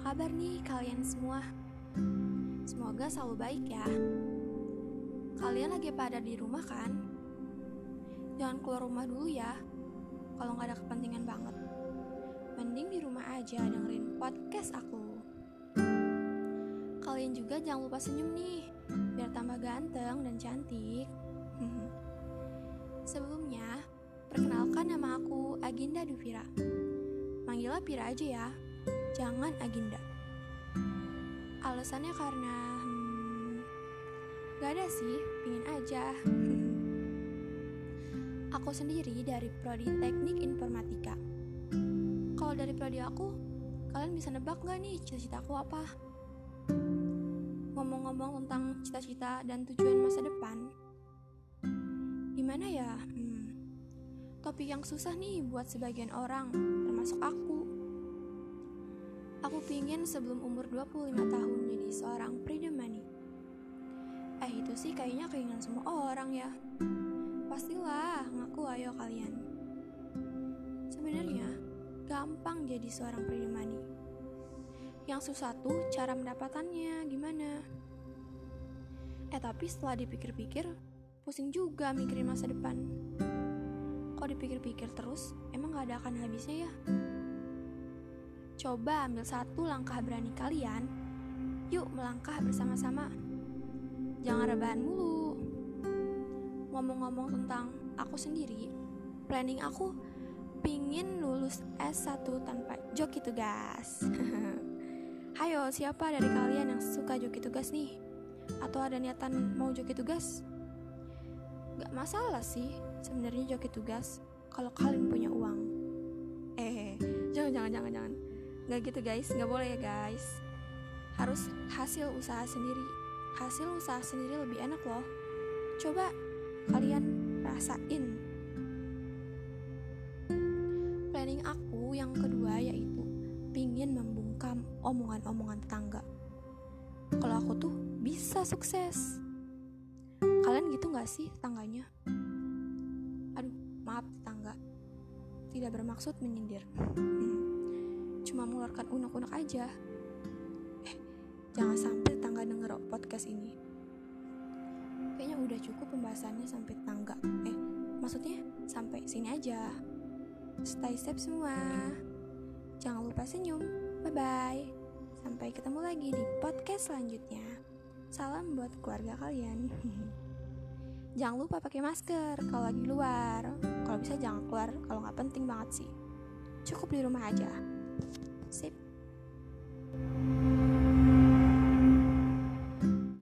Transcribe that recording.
kabar nih kalian semua? Semoga selalu baik ya. Kalian lagi pada di rumah kan? Jangan keluar rumah dulu ya, kalau nggak ada kepentingan banget. Mending di rumah aja dengerin podcast aku. Kalian juga jangan lupa senyum nih, biar tambah ganteng dan cantik. Sebelumnya, perkenalkan nama aku Aginda Duvira. Manggilnya Pira aja ya jangan agenda. Alasannya karena hmm, gak ada sih, pingin aja. aku sendiri dari prodi teknik informatika. Kalau dari prodi aku, kalian bisa nebak gak nih cita-cita aku apa? Ngomong-ngomong tentang cita-cita dan tujuan masa depan, gimana ya? Hmm, topik yang susah nih buat sebagian orang, termasuk aku. Pingin sebelum umur 25 tahun jadi seorang money. Eh itu sih kayaknya keinginan semua orang ya. Pastilah ngaku ayo kalian. Sebenarnya gampang jadi seorang money. Yang susah tuh cara mendapatannya gimana. Eh tapi setelah dipikir-pikir, pusing juga mikirin masa depan. Kok dipikir-pikir terus, emang gak ada akan habisnya ya? Coba ambil satu langkah berani kalian. Yuk melangkah bersama-sama. Jangan rebahan mulu. Ngomong-ngomong tentang aku sendiri, planning aku pingin lulus S1 tanpa joki tugas. Hayo, siapa dari kalian yang suka joki tugas nih? Atau ada niatan mau joki tugas? Gak masalah sih sebenarnya joki tugas kalau kalian punya uang. Eh, jangan jangan jangan jangan nggak gitu guys. Nggak boleh ya guys. Harus hasil usaha sendiri. Hasil usaha sendiri lebih enak loh. Coba kalian rasain. Planning aku yang kedua yaitu pingin membungkam omongan-omongan tetangga. Kalau aku tuh bisa sukses. Kalian gitu gak sih tetangganya? Aduh maaf tetangga. Tidak bermaksud menyindir cuma mengeluarkan unek-unek aja. Eh, jangan sampai tangga denger podcast ini. Kayaknya udah cukup pembahasannya sampai tangga. Eh, maksudnya sampai sini aja. Stay safe semua. Jangan lupa senyum. Bye-bye. Sampai ketemu lagi di podcast selanjutnya. Salam buat keluarga kalian. jangan lupa pakai masker kalau lagi luar. Kalau bisa jangan keluar kalau nggak penting banget sih. Cukup di rumah aja. Sip.